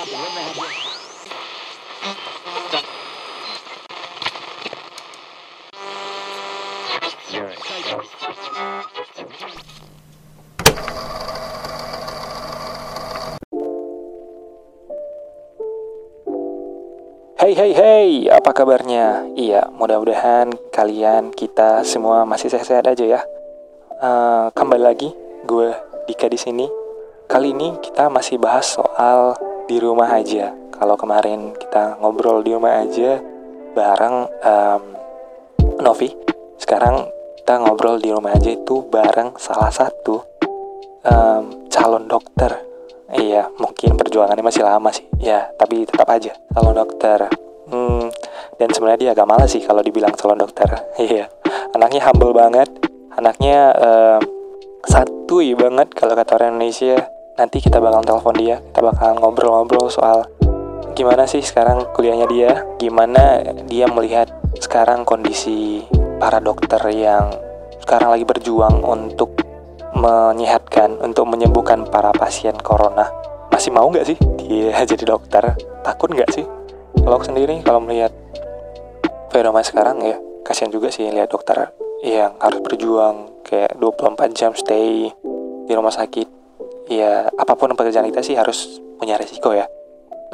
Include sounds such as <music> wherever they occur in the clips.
Hey hey hey, apa kabarnya? Iya, mudah-mudahan kalian kita semua masih sehat-sehat aja ya. Uh, kembali lagi, gue Dika di sini. Kali ini kita masih bahas soal di rumah aja. Kalau kemarin kita ngobrol di rumah aja bareng um, Novi, sekarang kita ngobrol di rumah aja itu bareng salah satu um, calon dokter Iya, mungkin perjuangannya masih lama sih. Ya, tapi tetap aja calon dokter. Hmm, dan sebenarnya dia agak malas sih kalau dibilang calon dokter. <laughs> Iya, anaknya humble banget. Anaknya uh, santuy banget kalau kata orang Indonesia. Nanti kita bakal telepon dia, kita bakal ngobrol-ngobrol soal gimana sih sekarang kuliahnya dia, gimana dia melihat sekarang kondisi para dokter yang sekarang lagi berjuang untuk menyehatkan untuk menyembuhkan para pasien corona. Masih mau nggak sih dia <laughs> jadi dokter? Takut nggak sih? Kalau sendiri kalau melihat fenomena sekarang ya kasihan juga sih lihat dokter yang harus berjuang kayak 24 jam stay di rumah sakit. Ya apa pun pekerjaan kita sih harus punya resiko ya.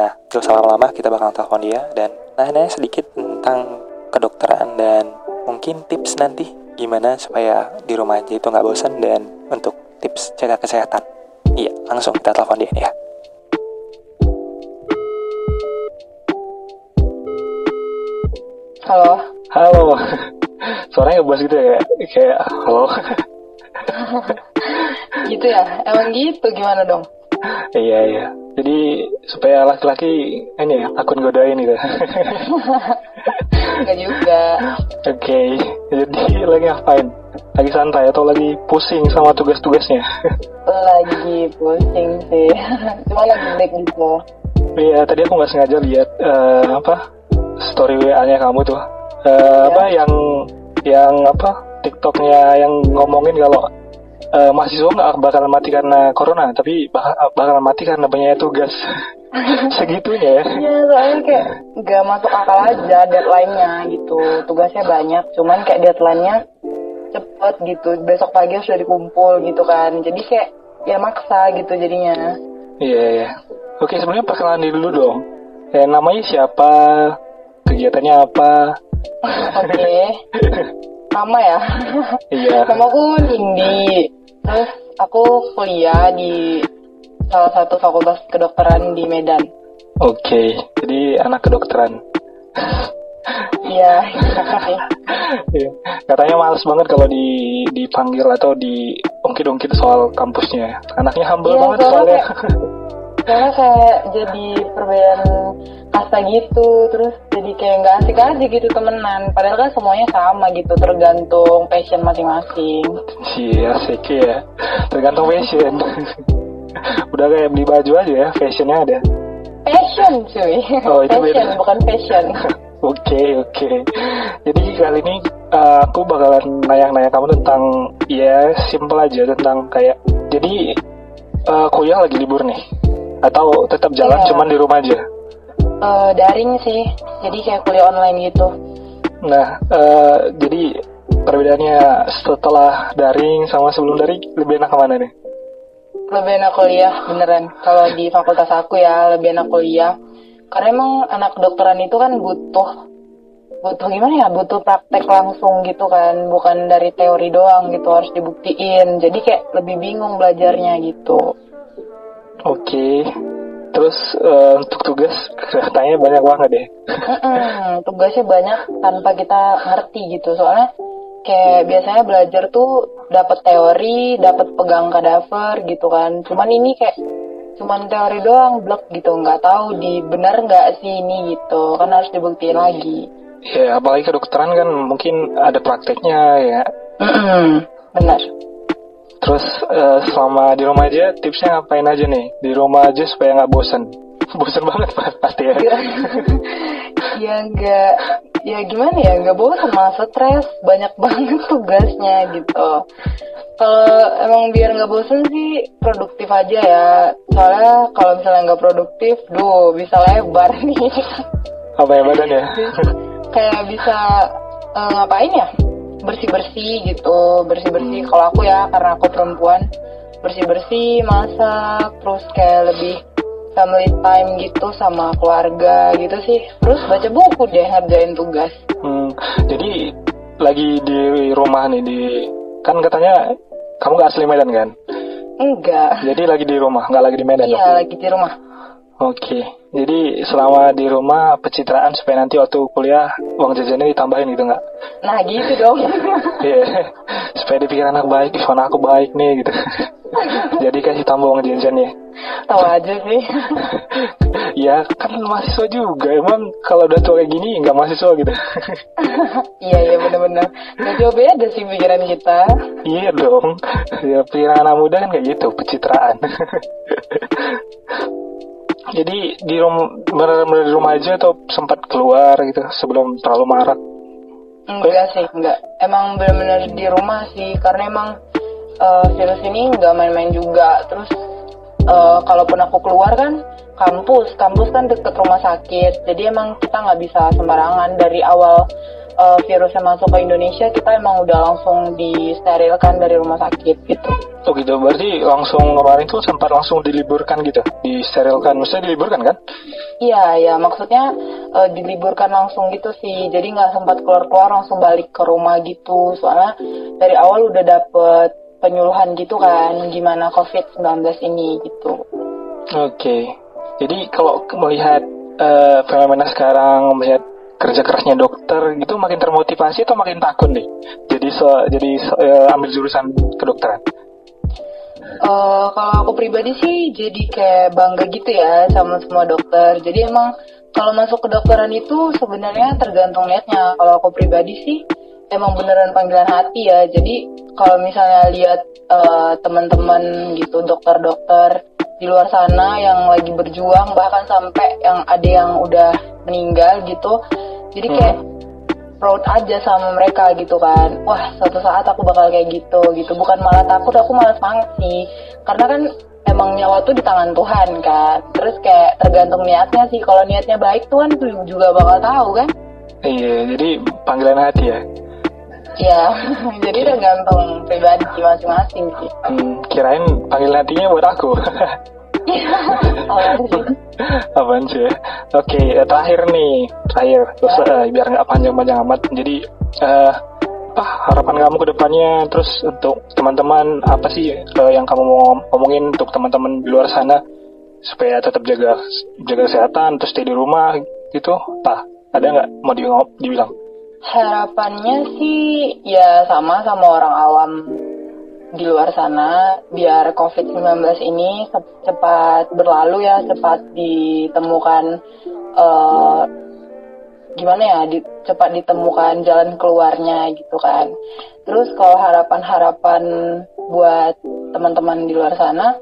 Nah, gak usah lama-lama kita bakal telepon dia dan nanya sedikit tentang kedokteran dan mungkin tips nanti gimana supaya di rumah aja itu nggak bosan dan untuk tips jaga kesehatan. Iya, langsung kita telepon dia ya. Halo. Halo. <laughs> Suaranya bos gitu ya, kayak halo. <laughs> gitu ya, emang gitu gimana dong? iya iya. Jadi supaya laki-laki ini ya akun godain gitu. Enggak juga. Oke, okay. jadi lagi ngapain? Lagi santai atau lagi pusing sama tugas-tugasnya? lagi pusing sih, cuma lagi break gitu. Iya, tadi aku nggak sengaja lihat uh, apa story WA-nya kamu tuh. Uh, ya. Apa yang yang apa TikToknya yang ngomongin kalau uh, mahasiswa nggak bakal mati karena corona, tapi bakal, mati karena banyak tugas. <laughs> Segitunya ya? Iya, soalnya kayak nggak masuk akal aja deadline-nya gitu. Tugasnya banyak, cuman kayak deadline-nya cepet gitu. Besok pagi sudah dikumpul gitu kan. Jadi kayak ya maksa gitu jadinya. Iya, iya. Oke, sebenarnya perkenalan dulu dong. Ya, namanya siapa? Kegiatannya apa? Oke. <laughs> Nama ya? Iya. <laughs> Namaku Nindi. Terus aku kuliah di salah satu fakultas kedokteran di Medan. Oke, okay, jadi anak kedokteran. Iya. <laughs> iya. Katanya males banget kalau di dipanggil atau di ungkit-ungkit soal kampusnya. Anaknya humble ya, banget soalnya. <laughs> Karena kayak jadi perbedaan kasta gitu, terus jadi kayak nggak asik aja gitu temenan. Padahal kan semuanya sama gitu, tergantung passion masing-masing. Iya, asik ya. Tergantung passion. <laughs> Udah kayak beli baju aja ya, fashionnya ada. Fashion cuy. Oh, itu fashion, beda. bukan fashion. <laughs> Oke okay, oke. Okay. Jadi kali ini uh, aku bakalan nanya-nanya kamu tentang ya simple aja tentang kayak jadi uh, kuliah lagi libur nih atau tetap jalan yeah. cuman di rumah aja? Uh, daring sih. Jadi kayak kuliah online gitu. Nah uh, jadi perbedaannya setelah daring sama sebelum daring lebih enak ke mana nih? lebih enak kuliah beneran kalau di fakultas aku ya lebih enak kuliah karena emang anak kedokteran itu kan butuh butuh gimana ya butuh praktek langsung gitu kan bukan dari teori doang gitu harus dibuktiin jadi kayak lebih bingung belajarnya gitu oke okay. terus uh, untuk tugas <laughs> katanya banyak banget deh tugasnya banyak tanpa kita ngerti gitu soalnya kayak biasanya belajar tuh dapat teori, dapat pegang kadaver gitu kan. Cuman ini kayak cuman teori doang, blok gitu, nggak tahu di benar nggak sih ini gitu. Kan harus dibuktiin lagi. Ya, apalagi kedokteran kan mungkin ada prakteknya ya. benar. Terus uh, selama di rumah aja tipsnya ngapain aja nih? Di rumah aja supaya nggak bosan. <laughs> bosan banget pasti ya. <laughs> ya nggak ya gimana ya nggak bosan malah stres banyak <laughs> banget tugasnya gitu kalau emang biar nggak bosan sih produktif aja ya soalnya kalau misalnya nggak produktif duh bisa lebar nih Apa ya badan ya? kayak bisa eh, ngapain ya bersih bersih gitu bersih bersih kalau aku ya karena aku perempuan bersih bersih masak terus kayak lebih family time gitu sama keluarga gitu sih. Terus baca buku deh ngerjain tugas. Hmm, jadi lagi di rumah nih di kan katanya kamu gak asli Medan kan? enggak. Jadi lagi di rumah, nggak lagi di Medan iya lagi di rumah Oke, jadi selama di rumah pencitraan supaya nanti waktu kuliah uang jajannya ditambahin gitu nggak? nah gitu dong <laughs> Iya, supaya dipikir anak baik, anak aku baik nih gitu. <laughs> jadi kasih tambah uang jajannya. tahu aja sih <laughs> ya kan mahasiswa juga, emang kalau udah tua kayak gini nggak mahasiswa gitu. iya iya bener-bener gak jauh beda sih pikiran kita iya dong, ya pikiran anak muda kan kayak gitu, pencitraan. Jadi di rumah benar-benar di rumah aja atau sempat keluar gitu sebelum terlalu marak? Enggak sih, enggak. Emang benar-benar di rumah sih, karena emang eh, virus ini nggak main-main juga. Terus eh, kalaupun aku keluar kan kampus, kampus kan deket rumah sakit. Jadi emang kita nggak bisa sembarangan dari awal eh, virusnya masuk ke Indonesia, kita emang udah langsung disterilkan dari rumah sakit gitu. Oh gitu, berarti langsung kemarin tuh sempat langsung diliburkan gitu, disterilkan, maksudnya diliburkan kan? Iya, ya maksudnya eh, diliburkan langsung gitu sih. Jadi nggak sempat keluar-keluar langsung balik ke rumah gitu. Soalnya dari awal udah dapet penyuluhan gitu kan gimana COVID-19 ini gitu. Oke, jadi kalau melihat eh, fenomena sekarang, melihat kerja kerasnya dokter gitu, makin termotivasi atau makin takut nih? Jadi se- jadi se- eh, ambil jurusan kedokteran. Eh, kalau aku pribadi sih jadi kayak bangga gitu ya sama semua dokter. Jadi emang kalau masuk ke dokteran itu sebenarnya tergantung niatnya. Kalau aku pribadi sih emang beneran panggilan hati ya. Jadi kalau misalnya lihat eh, teman-teman gitu dokter-dokter di luar sana yang lagi berjuang bahkan sampai yang ada yang udah meninggal gitu. Jadi kayak proud aja sama mereka gitu kan. Wah suatu saat aku bakal kayak gitu gitu. Bukan malah takut aku malah semangat sih. Karena kan emang nyawa tuh di tangan Tuhan kan. Terus kayak tergantung niatnya sih. Kalau niatnya baik Tuhan tuh juga bakal tahu kan? Iya, jadi panggilan hati ya. Ya <laughs> jadi tergantung pribadi masing-masing sih Hmm, kirain panggilan hatinya buat aku. <laughs> Apaan sih ya? Oke, eh, terakhir nih, terakhir. Terus eh, biar nggak panjang-panjang amat. Jadi, eh, apa harapan kamu ke depannya? Terus untuk teman-teman, apa sih eh, yang kamu mau ngomongin untuk teman-teman di luar sana supaya tetap jaga jaga kesehatan, terus stay di rumah gitu? Apa? Ada nggak mau di, dibilang? Harapannya sih ya sama sama orang awam di luar sana biar COVID-19 ini ce- cepat berlalu ya cepat ditemukan eh, gimana ya di- cepat ditemukan jalan keluarnya gitu kan. Terus kalau harapan-harapan buat teman-teman di luar sana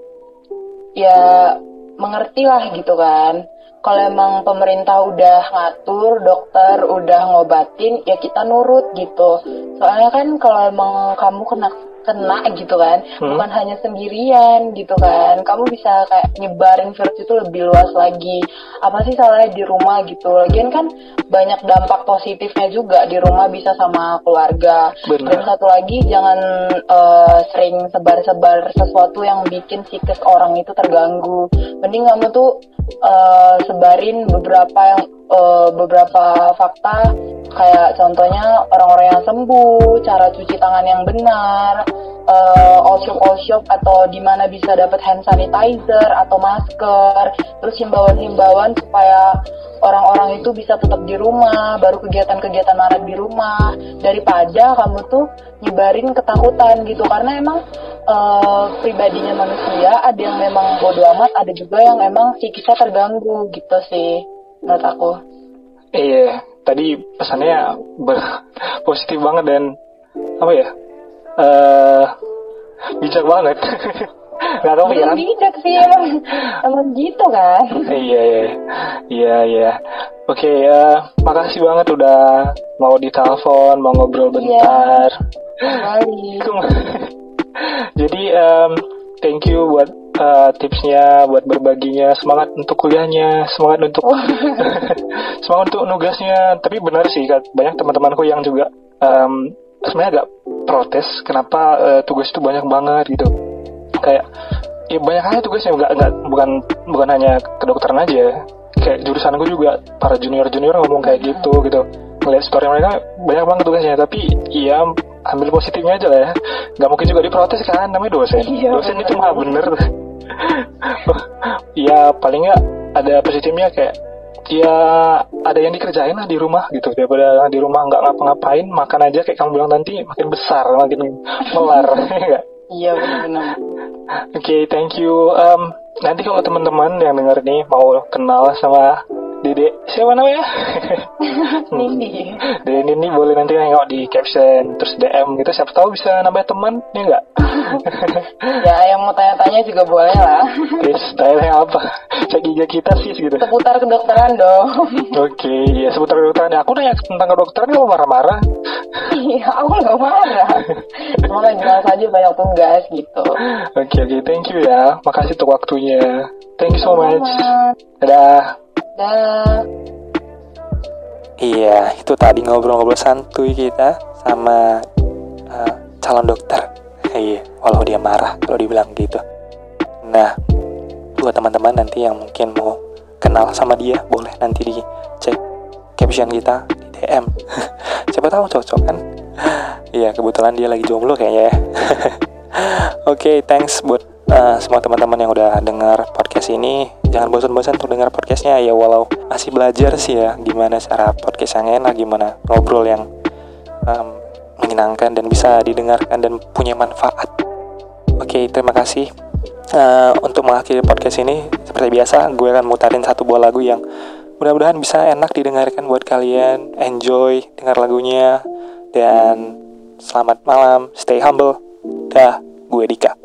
ya mengertilah gitu kan kalau emang pemerintah udah ngatur, dokter udah ngobatin, ya kita nurut gitu. Soalnya kan kalau emang kamu kena kena gitu kan, Hmm. bukan hanya sendirian gitu kan. Kamu bisa kayak nyebarin virus itu lebih luas lagi. Apa sih salahnya di rumah gitu? Lagian kan banyak dampak positifnya juga di rumah bisa sama keluarga. Benar. Dan satu lagi jangan eh, sering sebar-sebar sesuatu yang bikin psikis orang itu terganggu. Mending kamu tuh eh, sebarin beberapa yang eh, beberapa fakta kayak contohnya orang-orang yang sembuh, cara cuci tangan yang benar, eh, all shop all shop atau di mana bisa dapat hand sanitizer atau masker, terus himbauan-himbauan supaya orang-orang itu bisa tetap di rumah, baru kegiatan-kegiatan maret di rumah. Daripada kamu tuh nyebarin ketakutan gitu. Karena emang eh, pribadinya manusia ada yang memang bodoh amat, ada juga yang emang psikisnya terganggu gitu sih menurut aku. Iya, tadi pesannya ber- positif banget dan apa ya? eh bijak banget. Gak tau ya bijak sih emang, emang gitu kan. Iya, iya, iya, iya. Oke ya, makasih banget udah mau ditelepon, mau ngobrol Iya. bentar. Kembali. <laughs> Jadi um, thank you buat uh, tipsnya, buat berbaginya, semangat untuk kuliahnya, semangat untuk Oh. <laughs> semangat untuk nugasnya. Tapi benar sih, banyak teman-temanku yang juga um, sebenarnya agak protes kenapa uh, tugas itu banyak banget gitu. Kayak ya banyak aja tugasnya nggak nggak bukan bukan hanya kedokteran aja. Kayak jurusanku juga para junior junior ngomong kayak gitu gitu. Ngeliat story mereka banyak banget tugasnya, tapi ya ambil positifnya aja lah ya. Nggak mungkin juga diprotes kan, namanya dosen. Iya, dosen bener. itu mah bener. Ya paling nggak ada positifnya kayak ya ada yang dikerjain lah di rumah gitu daripada di rumah nggak ngapa-ngapain makan aja kayak kamu bilang nanti makin besar makin melar <laughs> ya? Iya benar-benar. Oke, thank you. Um, nanti kalau teman-teman yang denger nih mau kenal sama Dede, siapa namanya? <laughs> Nindi. Dede ini boleh nanti nengok di caption terus DM gitu. Siapa tahu bisa nambah teman, ya enggak? <laughs> Ya yang mau tanya-tanya juga boleh lah. Guys, tanya apa? Cek IG kita sih gitu. Seputar kedokteran dong. <laughs> Oke, ya seputar kedokteran. Aku nanya tentang kedokteran kamu marah-marah. Iya, aku nggak marah. Cuma kan jelas aja banyak tugas gitu. Oke, oke, thank you ya. Makasih untuk waktunya. Thank you so much. Dadah. Dah. Iya, itu tadi ngobrol-ngobrol santuy kita sama uh, calon dokter. Iya, walau dia marah kalau dibilang gitu. Nah, buat teman-teman nanti yang mungkin mau kenal sama dia, boleh nanti dicek caption kita di DM. <laughs> Siapa tahu cocok kan? Iya, kebetulan dia lagi jomblo kayaknya ya. <laughs> Oke, thanks buat uh, semua teman-teman yang udah dengar podcast ini. Jangan bosan-bosan untuk dengar podcastnya ya walau masih belajar sih ya gimana cara podcast yang enak, gimana ngobrol yang um, menyenangkan dan bisa didengarkan dan punya manfaat. Oke, terima kasih. Uh, untuk mengakhiri podcast ini seperti biasa gue akan mutarin satu buah lagu yang mudah-mudahan bisa enak didengarkan buat kalian. Enjoy dengar lagunya dan selamat malam, stay humble. Dah, gue Dika.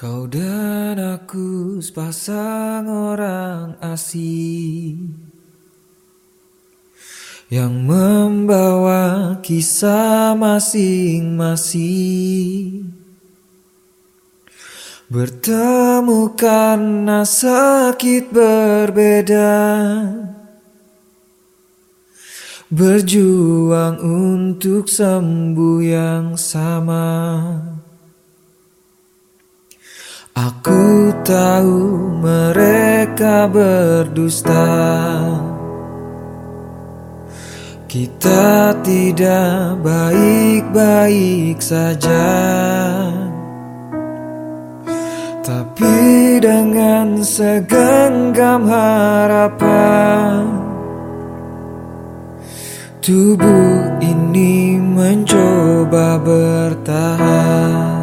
Kau dan aku sepasang orang asing Yang membawa kisah masing-masing. Bertemu karena sakit berbeda Berjuang untuk sembuh yang sama Aku tahu mereka berdusta. Kita tidak baik-baik saja. Tapi dengan segenggam harapan Tubuh ini mencoba bertahan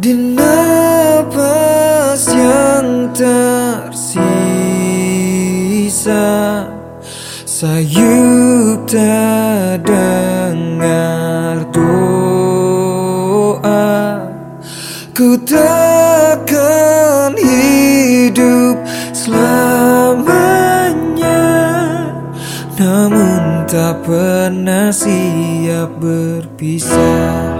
di napas yang tersisa Sayup terdengar doa. Ku takkan hidup selamanya Namun tak pernah siap berpisah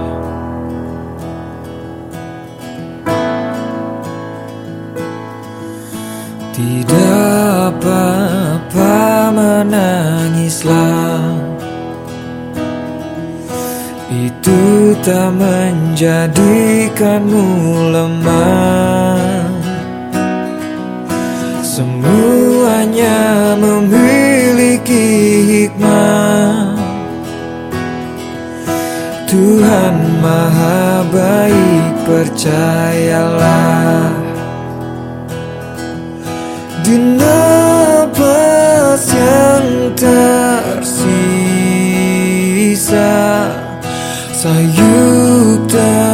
Apa-apa menangislah. Itu tak menjadikanmu lemah. Semuanya memiliki hikmah. Tuhan maha baik percayalah di nafas yang tersisa Sayup tak